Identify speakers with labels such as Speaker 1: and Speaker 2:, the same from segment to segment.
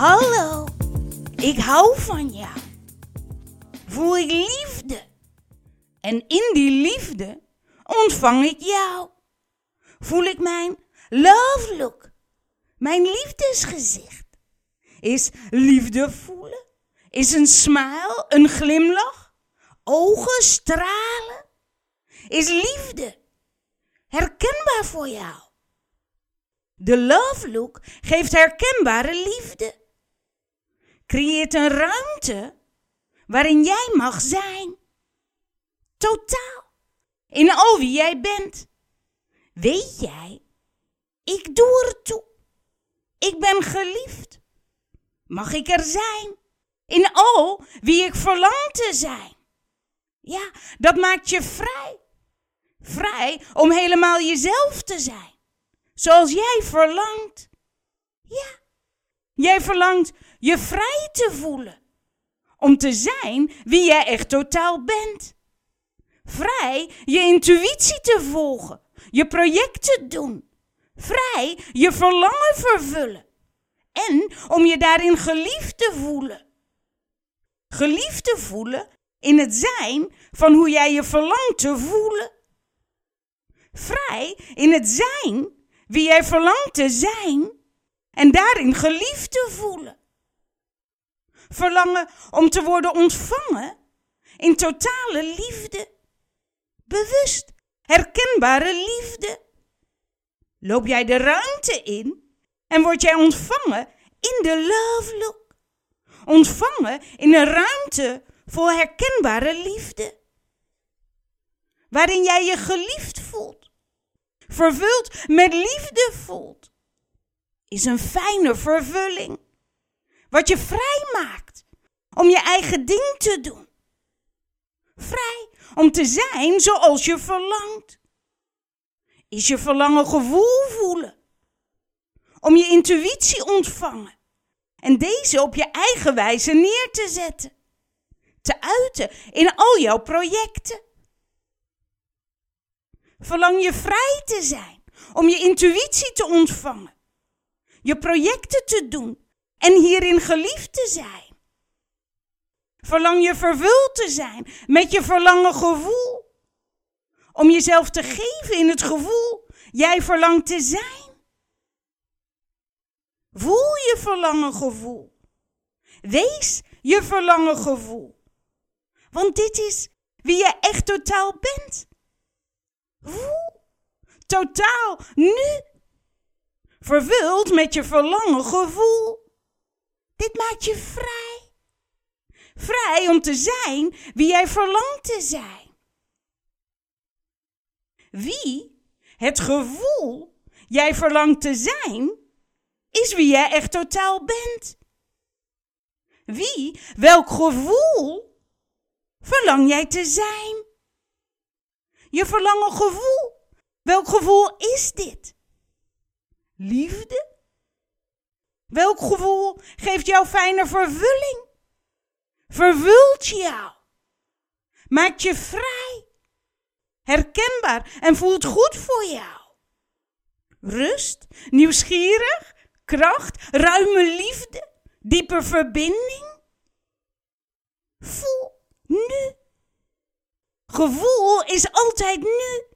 Speaker 1: Hallo, ik hou van jou. Voel ik liefde. En in die liefde ontvang ik jou. Voel ik mijn love look, mijn liefdesgezicht. Is liefde voelen? Is een smile, een glimlach? Ogen stralen? Is liefde herkenbaar voor jou? De love look geeft herkenbare liefde. Creëert een ruimte waarin jij mag zijn. Totaal. In al wie jij bent. Weet jij, ik doe er toe. Ik ben geliefd. Mag ik er zijn? In al wie ik verlang te zijn. Ja, dat maakt je vrij. Vrij om helemaal jezelf te zijn. Zoals jij verlangt. Ja, jij verlangt je vrij te voelen. Om te zijn wie jij echt totaal bent. Vrij je intuïtie te volgen, je projecten doen. Vrij je verlangen vervullen. En om je daarin geliefd te voelen. Geliefd te voelen in het zijn van hoe jij je verlangt te voelen. Vrij in het zijn wie jij verlangt te zijn en daarin geliefd te voelen. Verlangen om te worden ontvangen in totale liefde. Bewust, herkenbare liefde. Loop jij de ruimte in en word jij ontvangen in de love look. Ontvangen in een ruimte vol herkenbare liefde. Waarin jij je geliefd voelt. Vervuld met liefde voelt. Is een fijne vervulling. Wat je vrij maakt om je eigen ding te doen. Vrij om te zijn zoals je verlangt. Is je verlangen gevoel voelen. Om je intuïtie ontvangen. En deze op je eigen wijze neer te zetten. Te uiten in al jouw projecten. Verlang je vrij te zijn om je intuïtie te ontvangen. Je projecten te doen en hierin geliefd te zijn. Verlang je vervuld te zijn met je verlangen gevoel. Om jezelf te geven in het gevoel jij verlangt te zijn. Voel je verlangen gevoel. Wees je verlangen gevoel. Want dit is wie je echt totaal bent. Voel. Totaal nu. Vervuld met je verlangen gevoel. Dit maakt je vrij. Vrij om te zijn wie jij verlangt te zijn. Wie het gevoel jij verlangt te zijn, is wie jij echt totaal bent. Wie, welk gevoel verlang jij te zijn? Je verlangen gevoel. Welk gevoel is dit? Liefde? Welk gevoel geeft jou fijne vervulling? Vervult jou. Maakt je vrij. Herkenbaar en voelt goed voor jou. Rust, nieuwsgierig, kracht, ruime liefde, diepe verbinding. Voel nu. Gevoel is altijd nu.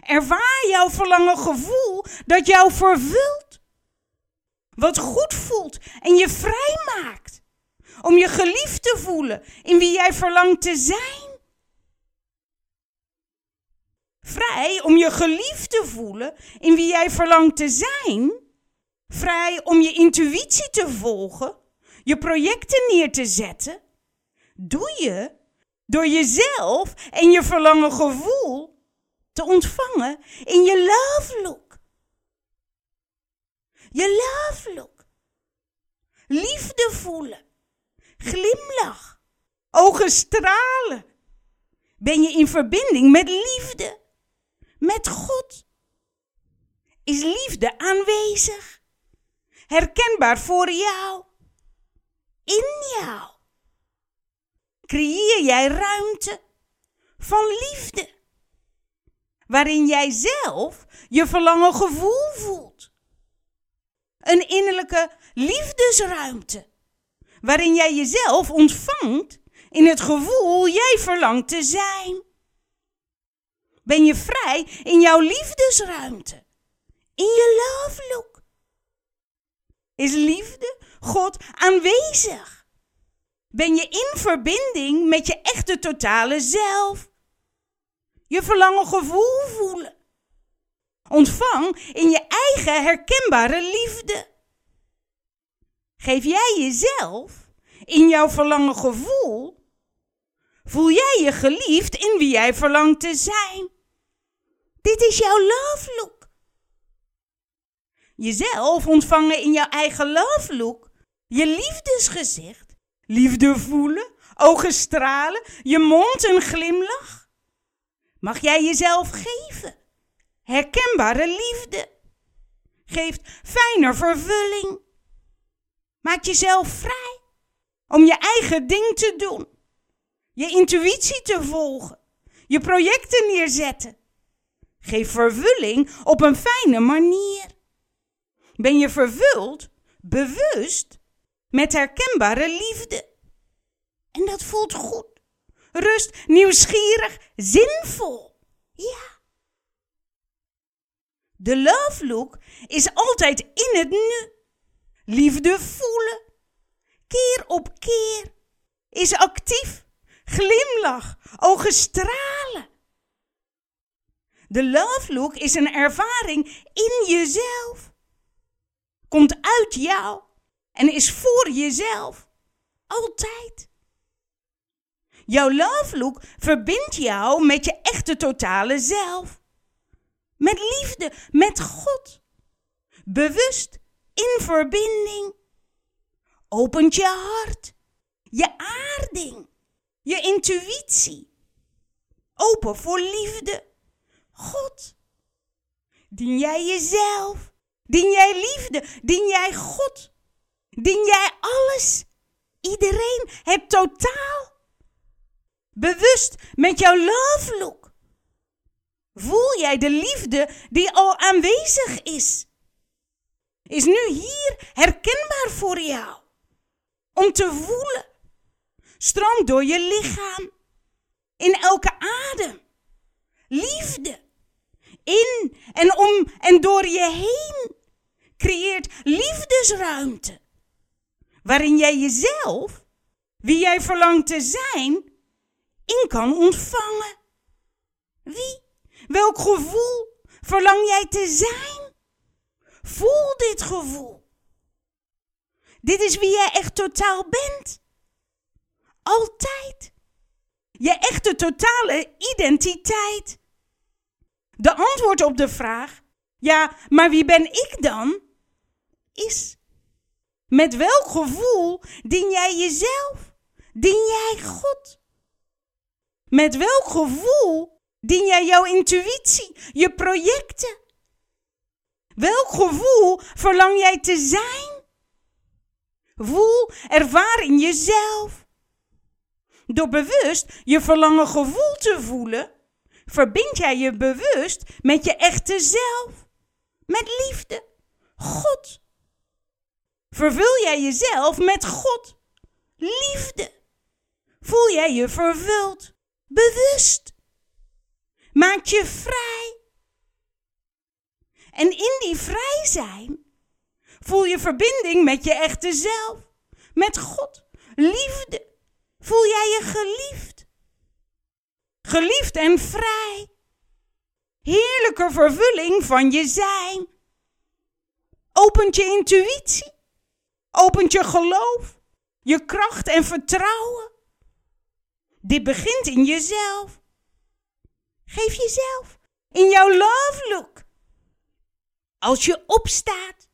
Speaker 1: Ervaar jouw verlangen gevoel dat jou vervult. Wat goed voelt en je vrij maakt. Om je geliefd te voelen in wie jij verlangt te zijn. Vrij om je geliefd te voelen in wie jij verlangt te zijn. Vrij om je intuïtie te volgen, je projecten neer te zetten. Doe je door jezelf en je verlangen gevoel te ontvangen in je love look. Je love look. Liefde voelen. Glimlach. Ogen stralen. Ben je in verbinding met liefde? Met God? Is liefde aanwezig? Herkenbaar voor jou? In jou? Creëer jij ruimte van liefde? Waarin jij zelf je verlangen gevoel voelt. Een innerlijke liefdesruimte. Waarin jij jezelf ontvangt in het gevoel jij verlangt te zijn. Ben je vrij in jouw liefdesruimte? In je love look? Is liefde, God, aanwezig? Ben je in verbinding met je echte totale zelf? Je verlangen gevoel voelen. Ontvang in je eigen herkenbare liefde. Geef jij jezelf in jouw verlangen gevoel? Voel jij je geliefd in wie jij verlangt te zijn? Dit is jouw love look. Jezelf ontvangen in jouw eigen love look. Je liefdesgezicht. Liefde voelen. Ogen stralen. Je mond een glimlach. Mag jij jezelf geven? Herkenbare liefde. Geeft fijner vervulling. Maak jezelf vrij om je eigen ding te doen. Je intuïtie te volgen. Je projecten neerzetten. Geef vervulling op een fijne manier. Ben je vervuld, bewust, met herkenbare liefde. En dat voelt goed. Rust, nieuwsgierig, zinvol. Ja. De love look is altijd in het nu. Liefde voelen. Keer op keer. Is actief. Glimlach. Ogen stralen. De love look is een ervaring in jezelf. Komt uit jou en is voor jezelf. Altijd. Jouw love look verbindt jou met je echte totale zelf. Met liefde, met God. Bewust, in verbinding. Opent je hart, je aarding, je intuïtie. Open voor liefde. God. Dien jij jezelf? Dien jij liefde? Dien jij God? Dien jij alles? Iedereen, het totaal? Bewust met jouw love look. Voel jij de liefde die al aanwezig is? Is nu hier herkenbaar voor jou? Om te voelen. Stroomt door je lichaam. In elke adem. Liefde in en om en door je heen creëert liefdesruimte. Waarin jij jezelf, wie jij verlangt te zijn, in kan ontvangen. Wie? Welk gevoel verlang jij te zijn? Voel dit gevoel. Dit is wie jij echt totaal bent. Altijd. Je echte totale identiteit. De antwoord op de vraag, ja, maar wie ben ik dan? Is, met welk gevoel dien jij jezelf? Dien jij God? Met welk gevoel dien jij jouw intuïtie, je projecten? Welk gevoel verlang jij te zijn? Voel, ervaar in jezelf. Door bewust je verlangen gevoel te voelen, verbind jij je bewust met je echte zelf, met liefde, God. Vervul jij jezelf met God, liefde. Voel jij je vervuld, bewust. Maak je vrij. En in die vrij zijn voel je verbinding met je echte zelf, met God, liefde. Voel jij je geliefd geliefd en vrij. Heerlijke vervulling van je zijn. Opent je intuïtie, opent je geloof, je kracht en vertrouwen. Dit begint in jezelf. Geef jezelf in jouw love look. Als je opstaat,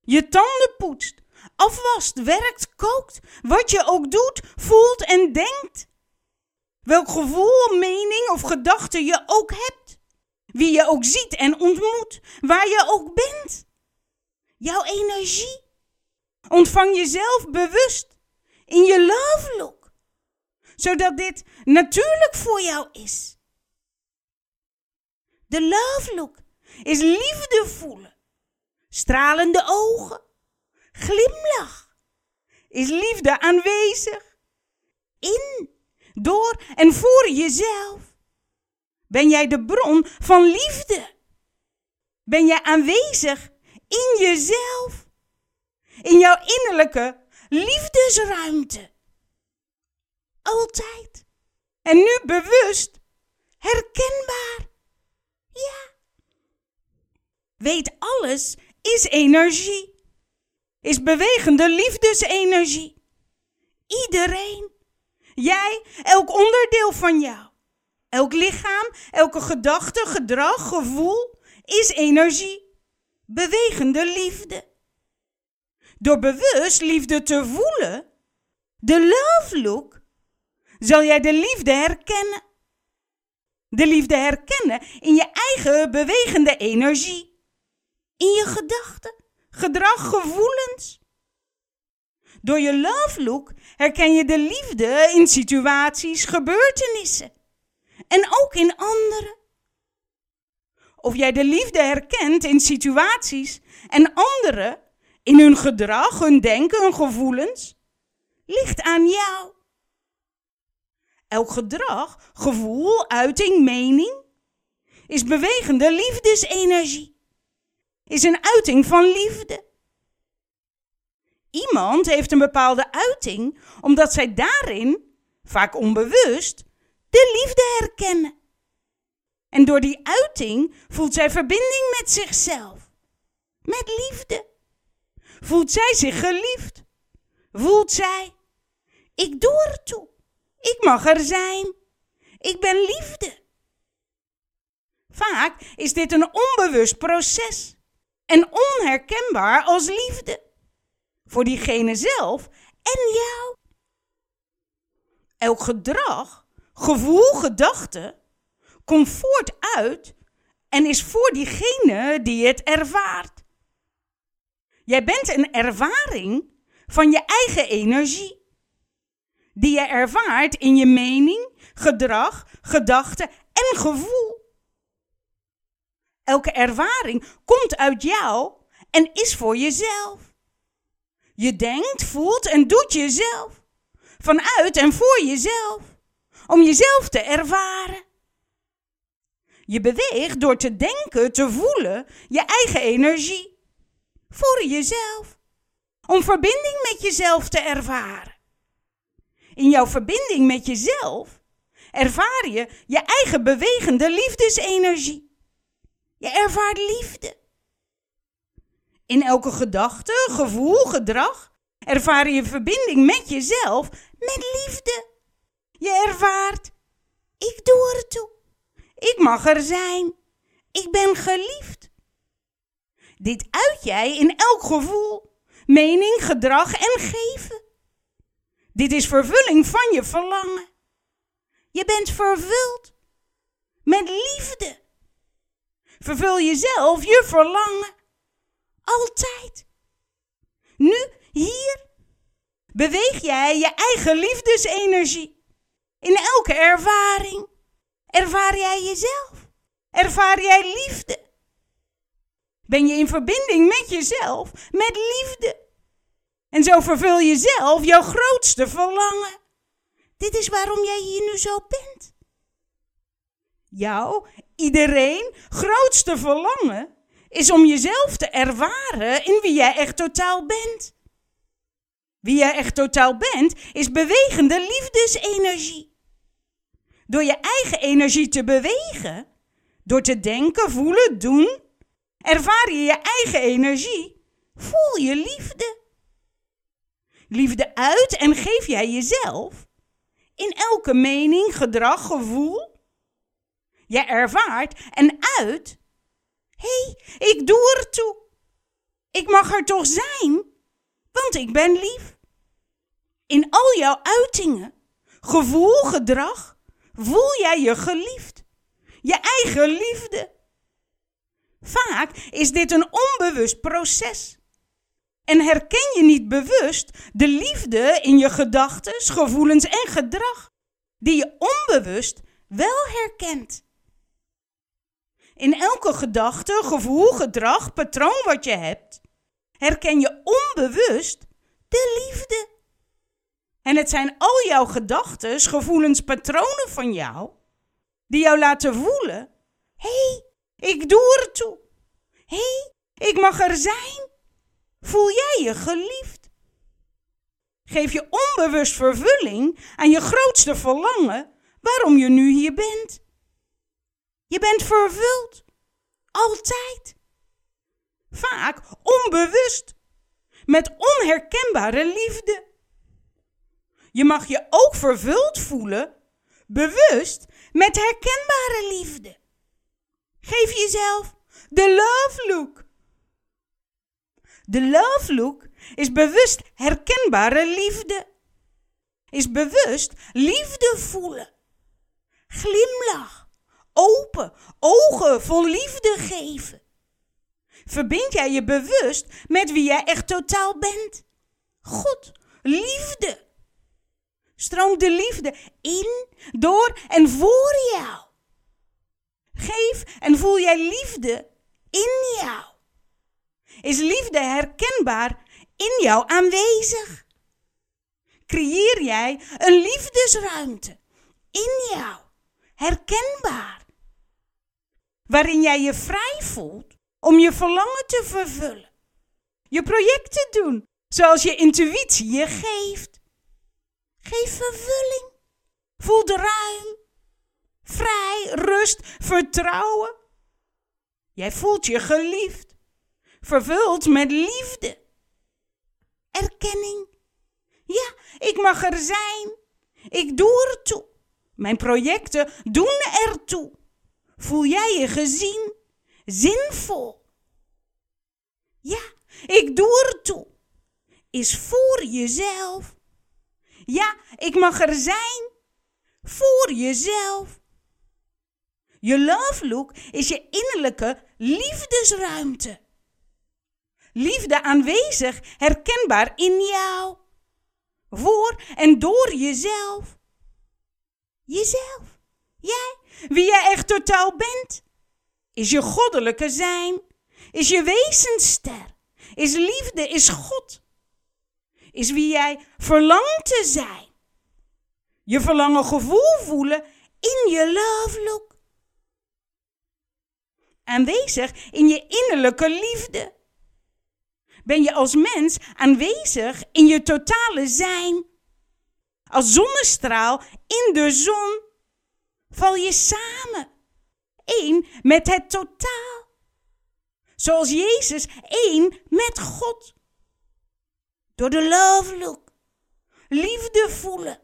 Speaker 1: je tanden poetst, afwast, werkt, kookt, wat je ook doet, voelt en denkt, Welk gevoel, mening of gedachte je ook hebt. Wie je ook ziet en ontmoet. Waar je ook bent. Jouw energie. Ontvang jezelf bewust in je love look. Zodat dit natuurlijk voor jou is. De love look is liefde voelen. Stralende ogen, Glimlach. Is liefde aanwezig? In, door en voor jezelf. Ben jij de bron van liefde? Ben jij aanwezig in jezelf? In jouw innerlijke liefdesruimte? Altijd. En nu bewust, herkenbaar. Ja. Weet alles is energie. Is bewegende liefdesenergie. Iedereen. Jij, elk onderdeel van jou. Elk lichaam, elke gedachte, gedrag, gevoel is energie. Bewegende liefde. Door bewust liefde te voelen, de love look, zal jij de liefde herkennen. De liefde herkennen in je eigen bewegende energie. In je gedachten, gedrag, gevoelens. Door je love look herken je de liefde in situaties, gebeurtenissen en ook in anderen. Of jij de liefde herkent in situaties en anderen, in hun gedrag, hun denken, hun gevoelens, ligt aan jou. Elk gedrag, gevoel, uiting, mening is bewegende liefdesenergie. Is een uiting van liefde. Iemand heeft een bepaalde uiting omdat zij daarin, vaak onbewust, de liefde herkennen. En door die uiting voelt zij verbinding met zichzelf, met liefde. Voelt zij zich geliefd? Voelt zij, ik doe er toe, ik mag er zijn, ik ben liefde. Vaak is dit een onbewust proces en onherkenbaar als liefde. Voor diegene zelf en jou. Elk gedrag gevoel, gedachte, komt voort uit en is voor diegene die het ervaart. Jij bent een ervaring van je eigen energie, die je ervaart in je mening, gedrag, gedachte en gevoel. Elke ervaring komt uit jou en is voor jezelf. Je denkt, voelt en doet jezelf. Vanuit en voor jezelf om jezelf te ervaren. Je beweegt door te denken, te voelen, je eigen energie. Voor jezelf. Om verbinding met jezelf te ervaren. In jouw verbinding met jezelf ervaar je je eigen bewegende liefdesenergie. Je ervaart liefde. In elke gedachte, gevoel, gedrag ervaar je verbinding met jezelf met liefde. Je ervaart, ik doe er toe. Ik mag er zijn. Ik ben geliefd. Dit uit jij in elk gevoel, mening, gedrag en geven. Dit is vervulling van je verlangen. Je bent vervuld met liefde. Vervul jezelf je verlangen. Altijd. Nu, hier, beweeg jij je eigen liefdesenergie. In elke ervaring ervaar jij jezelf. Ervaar jij liefde. Ben je in verbinding met jezelf, met liefde. En zo vervul je zelf jouw grootste verlangen. Dit is waarom jij hier nu zo bent. Jouw, iedereen, grootste verlangen is om jezelf te ervaren in wie jij echt totaal bent. Wie jij echt totaal bent, is bewegende liefdesenergie. Door je eigen energie te bewegen, door te denken, voelen, doen, ervaar je je eigen energie, voel je liefde. Liefde uit en geef jij jezelf in elke mening, gedrag, gevoel. Je ervaart en uit, hé, hey, ik doe er toe. Ik mag er toch zijn, want ik ben lief. In al jouw uitingen, gevoel, gedrag, voel jij je geliefd. Je eigen liefde. Vaak is dit een onbewust proces. En herken je niet bewust de liefde in je gedachten, gevoelens en gedrag, die je onbewust wel herkent. In elke gedachte, gevoel, gedrag, patroon wat je hebt, herken je onbewust de liefde. En het zijn al jouw gedachten, gevoelens, patronen van jou, die jou laten voelen: hé, hey, ik doe er toe. Hé, hey, ik mag er zijn. Voel jij je geliefd? Geef je onbewust vervulling aan je grootste verlangen waarom je nu hier bent. Je bent vervuld. Altijd. Vaak onbewust. Met onherkenbare liefde. Je mag je ook vervuld voelen, bewust, met herkenbare liefde. Geef jezelf de love look. De love look is bewust herkenbare liefde. Is bewust liefde voelen. Glimlach, open, ogen vol liefde geven. Verbind jij je bewust met wie jij echt totaal bent? God, liefde. Stroomt de liefde in, door en voor jou. Geef en voel jij liefde in jou. Is liefde herkenbaar in jou aanwezig? Creëer jij een liefdesruimte in jou, herkenbaar, waarin jij je vrij voelt om je verlangen te vervullen, je project te doen zoals je intuïtie je geeft. Geef vervulling, voel de ruim, vrij, rust, vertrouwen. Jij voelt je geliefd, vervuld met liefde. Erkenning. Ja, ik mag er zijn. Ik doe ertoe. Mijn projecten doen ertoe. Voel jij je gezien, zinvol? Ja, ik doe ertoe. Is voor jezelf. Ja, ik mag er zijn. Voor jezelf. Je love look is je innerlijke liefdesruimte. Liefde aanwezig, herkenbaar in jou. Voor en door jezelf. Jezelf. Jij, wie jij echt totaal bent. Is je goddelijke zijn. Is je wezensster. Is liefde, is God. Is wie jij verlangt te zijn. Je verlangen gevoel voelen in je love look aanwezig in je innerlijke liefde? Ben je als mens aanwezig in je totale zijn? Als zonnestraal in de zon val je samen, één met het totaal. Zoals Jezus één met God. Door de love look, liefde voelen,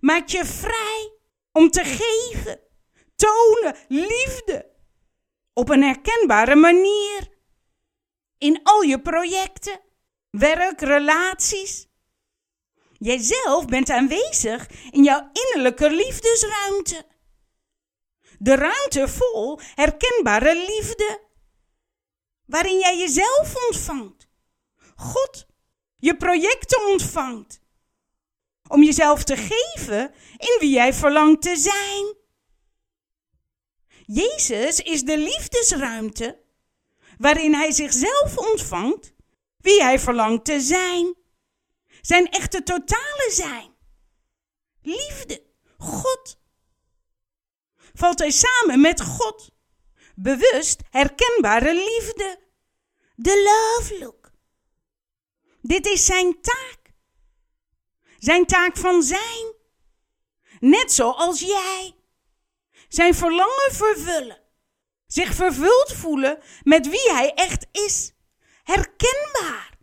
Speaker 1: maak je vrij om te geven, tonen liefde op een herkenbare manier. In al je projecten, werk, relaties. Jijzelf bent aanwezig in jouw innerlijke liefdesruimte. De ruimte vol herkenbare liefde, waarin jij jezelf ontvangt. God je projecten ontvangt. Om jezelf te geven in wie jij verlangt te zijn. Jezus is de liefdesruimte waarin hij zichzelf ontvangt, wie hij verlangt te zijn. Zijn echte totale zijn. Liefde, God. Valt hij samen met God. Bewust herkenbare liefde. De love look. Dit is zijn taak. Zijn taak van zijn. Net zoals jij zijn verlangen vervullen. Zich vervuld voelen met wie hij echt is. Herkenbaar.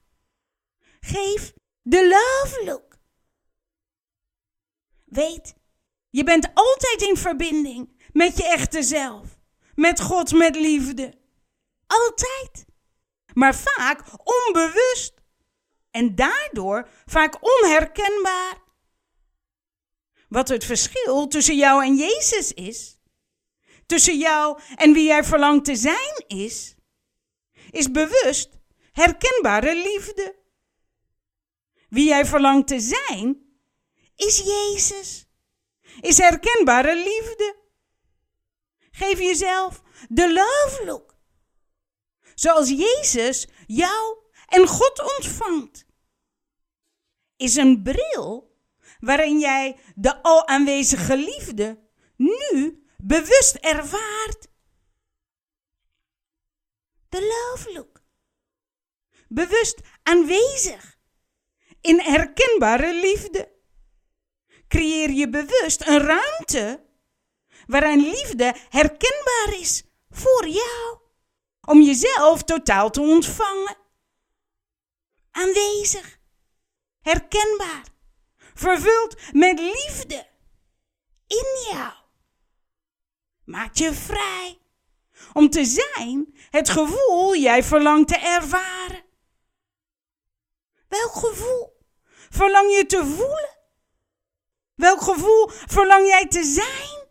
Speaker 1: Geef de love look. Weet, je bent altijd in verbinding met je echte zelf. Met God, met liefde. Altijd. Maar vaak onbewust. En daardoor vaak onherkenbaar. Wat het verschil tussen jou en Jezus is, tussen jou en wie jij verlangt te zijn is, is bewust herkenbare liefde. Wie jij verlangt te zijn, is Jezus. Is herkenbare liefde. Geef jezelf de love look. Zoals Jezus jou en God ontvangt. Is een bril waarin jij de al aanwezige liefde nu bewust ervaart. De love look. Bewust aanwezig in herkenbare liefde. Creëer je bewust een ruimte waarin liefde herkenbaar is voor jou. Om jezelf totaal te ontvangen. Aanwezig, herkenbaar, vervuld met liefde in jou. Maakt je vrij om te zijn het gevoel jij verlangt te ervaren. Welk gevoel verlang je te voelen? Welk gevoel verlang jij te zijn?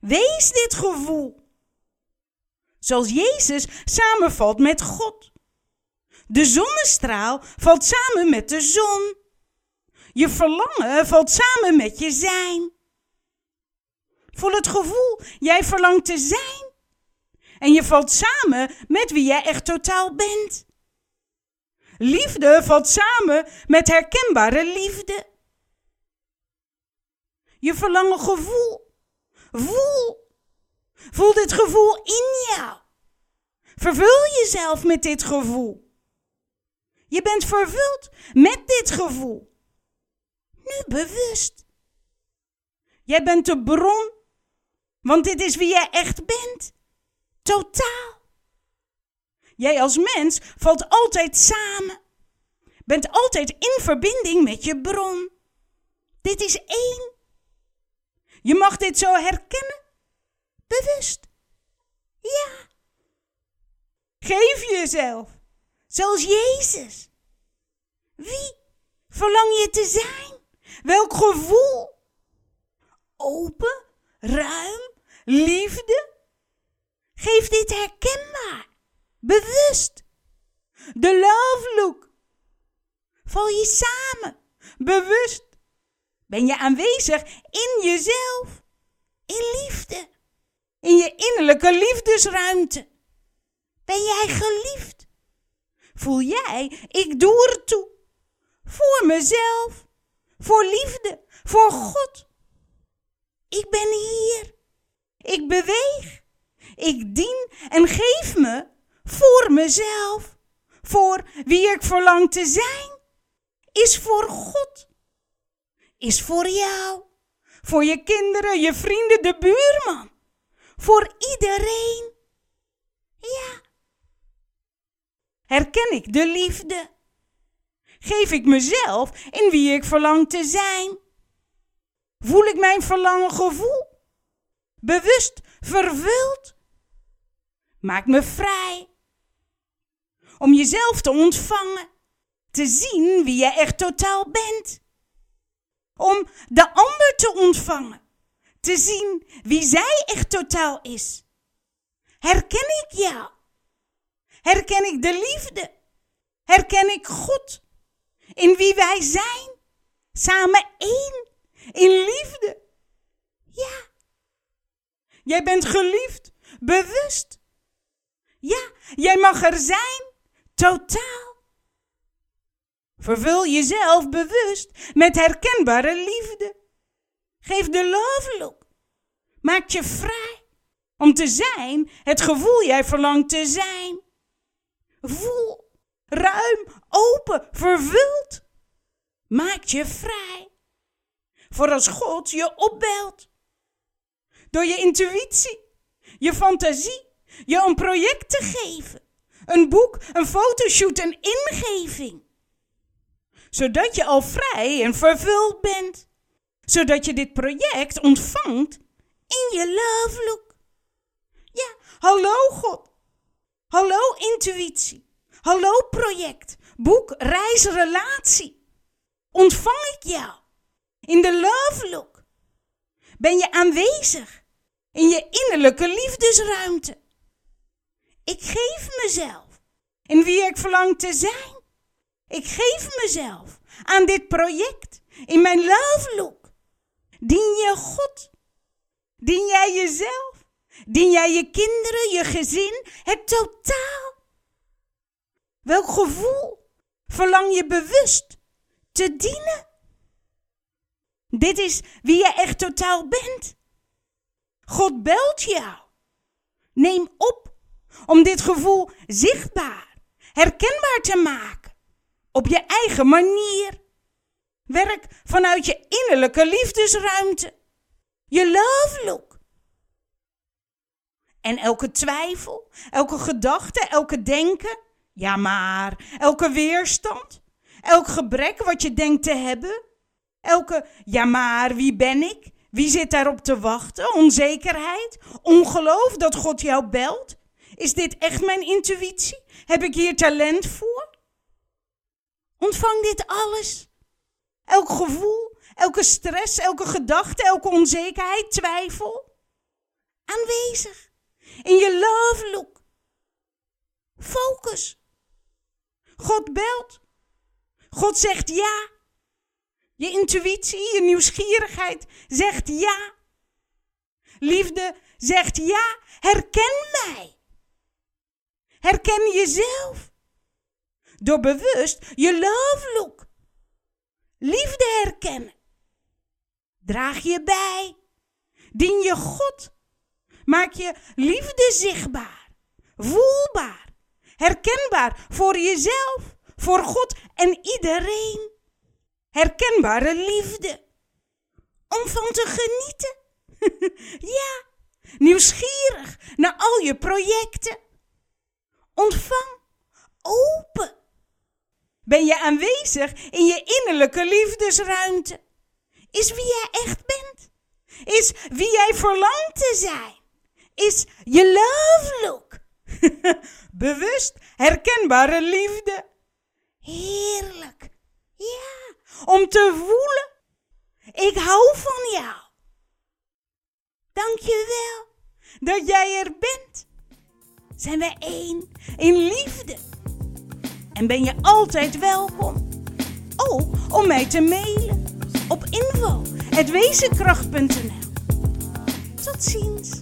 Speaker 1: Wees dit gevoel. Zoals Jezus samenvalt met God. De zonnestraal valt samen met de zon. Je verlangen valt samen met je zijn. Voel het gevoel, jij verlangt te zijn. En je valt samen met wie jij echt totaal bent. Liefde valt samen met herkenbare liefde. Je verlangen gevoel. Voel. Voel dit gevoel in jou. Vervul jezelf met dit gevoel. Je bent vervuld met dit gevoel. Nu bewust. Jij bent de bron, want dit is wie jij echt bent. Totaal. Jij als mens valt altijd samen. Bent altijd in verbinding met je bron. Dit is één. Je mag dit zo herkennen. Bewust. Ja. Geef jezelf. Zoals Jezus. Wie verlang je te zijn? Welk gevoel? Open, ruim, liefde? Geef dit herkenbaar, bewust. De love look. Val je samen, bewust. Ben je aanwezig in jezelf, in liefde, in je innerlijke liefdesruimte. Ben jij geliefd? Voel jij, ik doe er toe. Voor mezelf, voor liefde, voor God. Ik ben hier. Ik beweeg. Ik dien en geef me voor mezelf. Voor wie ik verlang te zijn. Is voor God. Is voor jou. Voor je kinderen, je vrienden, de buurman. Voor iedereen. Ja. Herken ik de liefde? Geef ik mezelf in wie ik verlang te zijn? Voel ik mijn verlangen gevoel? Bewust vervuld? Maak me vrij. Om jezelf te ontvangen. Te zien wie je echt totaal bent. Om de ander te ontvangen. Te zien wie zij echt totaal is. Herken ik jou? Herken ik de liefde? Herken ik God? In wie wij zijn? Samen één. In liefde. Ja. Jij bent geliefd. Bewust. Ja, jij mag er zijn. Totaal. Vervul jezelf bewust met herkenbare liefde. Geef de love look. Maak je vrij om te zijn het gevoel jij verlangt te zijn. Voel, ruim, open, vervuld. Maak je vrij. Voor als God je opbelt. Door je intuïtie, je fantasie, je een project te geven. Een boek, een fotoshoot, een ingeving. Zodat je al vrij en vervuld bent. Zodat je dit project ontvangt in je love look. Ja, hallo God. Hallo intuïtie. Hallo project. Boek, reis, relatie. Ontvang ik jou in de love look? Ben je aanwezig in je innerlijke liefdesruimte? Ik geef mezelf in wie ik verlang te zijn. Ik geef mezelf aan dit project in mijn love look. Dien je God? Dien jij jezelf? Dien jij je kinderen, je gezin, het totaal? Welk gevoel verlang je bewust te dienen? Dit is wie je echt totaal bent. God belt jou. Neem op om dit gevoel zichtbaar, herkenbaar te maken. Op je eigen manier. Werk vanuit je innerlijke liefdesruimte. Je love look. En elke twijfel, elke gedachte, elke denken, ja maar, elke weerstand, elk gebrek wat je denkt te hebben, elke ja maar, wie ben ik? Wie zit daarop te wachten? Onzekerheid? Ongeloof dat God jou belt? Is dit echt mijn intuïtie? Heb ik hier talent voor? Ontvang dit alles. Elk gevoel, elke stress, elke gedachte, elke onzekerheid, twijfel. Aanwezig. In je love look. Focus. God belt. God zegt ja. Je intuïtie, je nieuwsgierigheid zegt ja. Liefde zegt ja. Herken mij. Herken jezelf. Door bewust je love look. Liefde herkennen. Draag je bij. Dien je God. Maak je liefde zichtbaar. Voelbaar. Herkenbaar voor jezelf, voor God en iedereen. Herkenbare liefde. Om van te genieten. ja, nieuwsgierig naar al je projecten. Ontvang, open. Ben je aanwezig in je innerlijke liefdesruimte? Is wie jij echt bent? Is wie jij verlangt te zijn? Is je love look? Bewust herkenbare liefde. Heerlijk. Ja, om te voelen. Ik hou van jou. Dank je wel dat jij er bent. Zijn we één in liefde? En ben je altijd welkom? Ook om mij te mailen op info.wezenkracht.nl Tot ziens.